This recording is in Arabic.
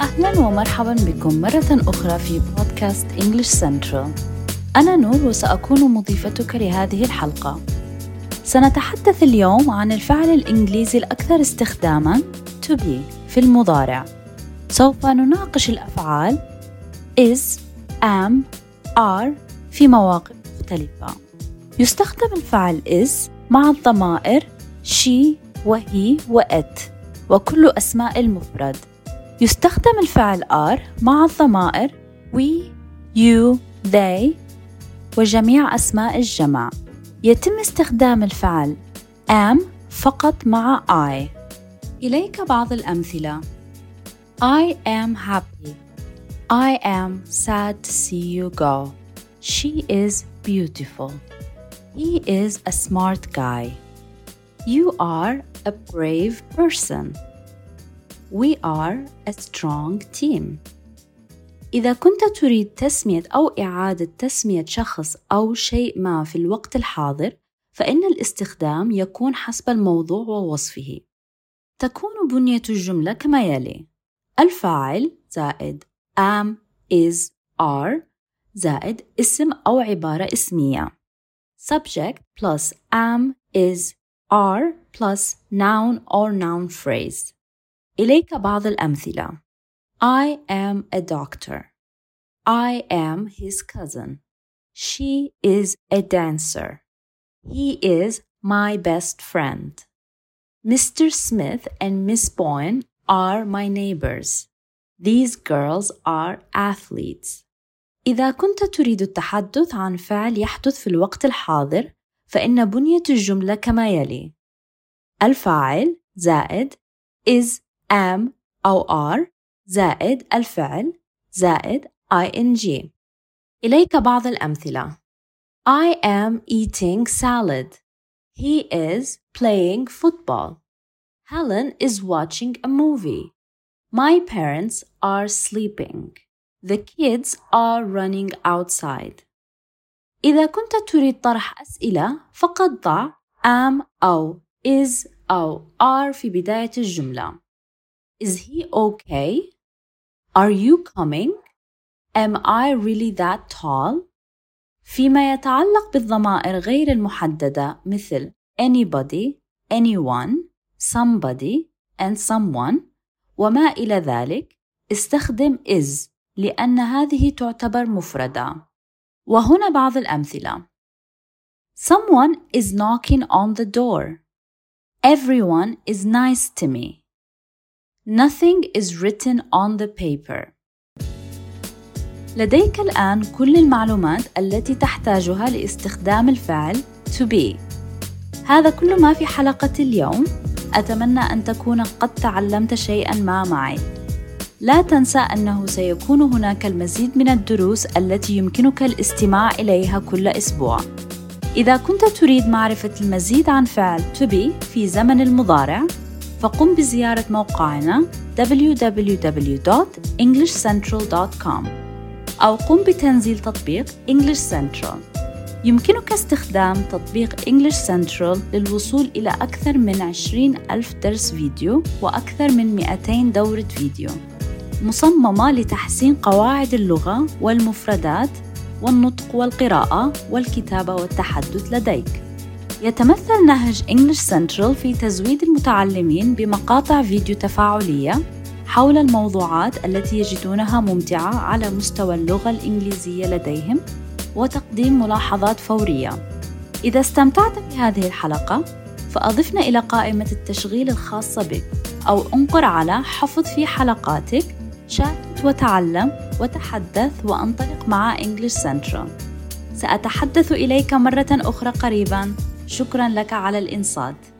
أهلا ومرحبا بكم مرة أخرى في بودكاست English Central أنا نور وسأكون مضيفتك لهذه الحلقة. سنتحدث اليوم عن الفعل الإنجليزي الأكثر استخداما to be في المضارع. سوف نناقش الأفعال is, am, are في مواقف مختلفة. يستخدم الفعل is مع الضمائر she وهي وات وكل أسماء المفرد. يستخدم الفعل are مع الضمائر we, you, they وجميع أسماء الجمع يتم استخدام الفعل am فقط مع I إليك بعض الأمثلة I am happy I am sad to see you go She is beautiful He is a smart guy You are a brave person We are a strong team. إذا كنت تريد تسمية أو إعادة تسمية شخص أو شيء ما في الوقت الحاضر، فإن الاستخدام يكون حسب الموضوع ووصفه. تكون بنية الجملة كما يلي: الفاعل زائد am, is, are زائد اسم أو عبارة اسمية. Subject plus am, is, are plus noun or noun phrase. إليك بعض الأمثلة. I am a doctor. I am his cousin. She is a dancer. He is my best friend. Mr. Smith and Miss Boyne are my neighbors. These girls are athletes. إذا كنت تريد التحدث عن فعل يحدث في الوقت الحاضر فإن بنية الجملة كما يلي الفاعل زائد is am أو are زائد الفعل زائد ing إليك بعض الأمثلة I am eating salad. He is playing football. Helen is watching a movie. My parents are sleeping. The kids are running outside. إذا كنت تريد طرح أسئلة فقط ضع am أو is أو are في بداية الجملة. Is he okay? Are you coming? Am I really that tall? فيما يتعلق بالضمائر غير المحددة مثل anybody, anyone, somebody and someone وما إلى ذلك استخدم is لأن هذه تعتبر مفردة وهنا بعض الأمثلة Someone is knocking on the door. Everyone is nice to me. Nothing is written on the paper. لديك الآن كل المعلومات التي تحتاجها لاستخدام الفعل to be. هذا كل ما في حلقة اليوم. أتمنى أن تكون قد تعلمت شيئا ما معي. لا تنسى أنه سيكون هناك المزيد من الدروس التي يمكنك الاستماع إليها كل أسبوع. إذا كنت تريد معرفة المزيد عن فعل to be في زمن المضارع، فقم بزيارة موقعنا www.englishcentral.com أو قم بتنزيل تطبيق English Central. يمكنك استخدام تطبيق English Central للوصول إلى أكثر من 20 ألف درس فيديو وأكثر من 200 دورة فيديو. مصممة لتحسين قواعد اللغة والمفردات والنطق والقراءة والكتابة والتحدث لديك. يتمثل نهج English Central في تزويد المتعلمين بمقاطع فيديو تفاعلية حول الموضوعات التي يجدونها ممتعة على مستوى اللغة الإنجليزية لديهم وتقديم ملاحظات فورية. إذا استمتعت بهذه الحلقة فأضفنا إلى قائمة التشغيل الخاصة بك أو انقر على حفظ في حلقاتك شاهد وتعلم وتحدث وانطلق مع English Central سأتحدث إليك مرة أخرى قريبا شكرا لك على الإنصات.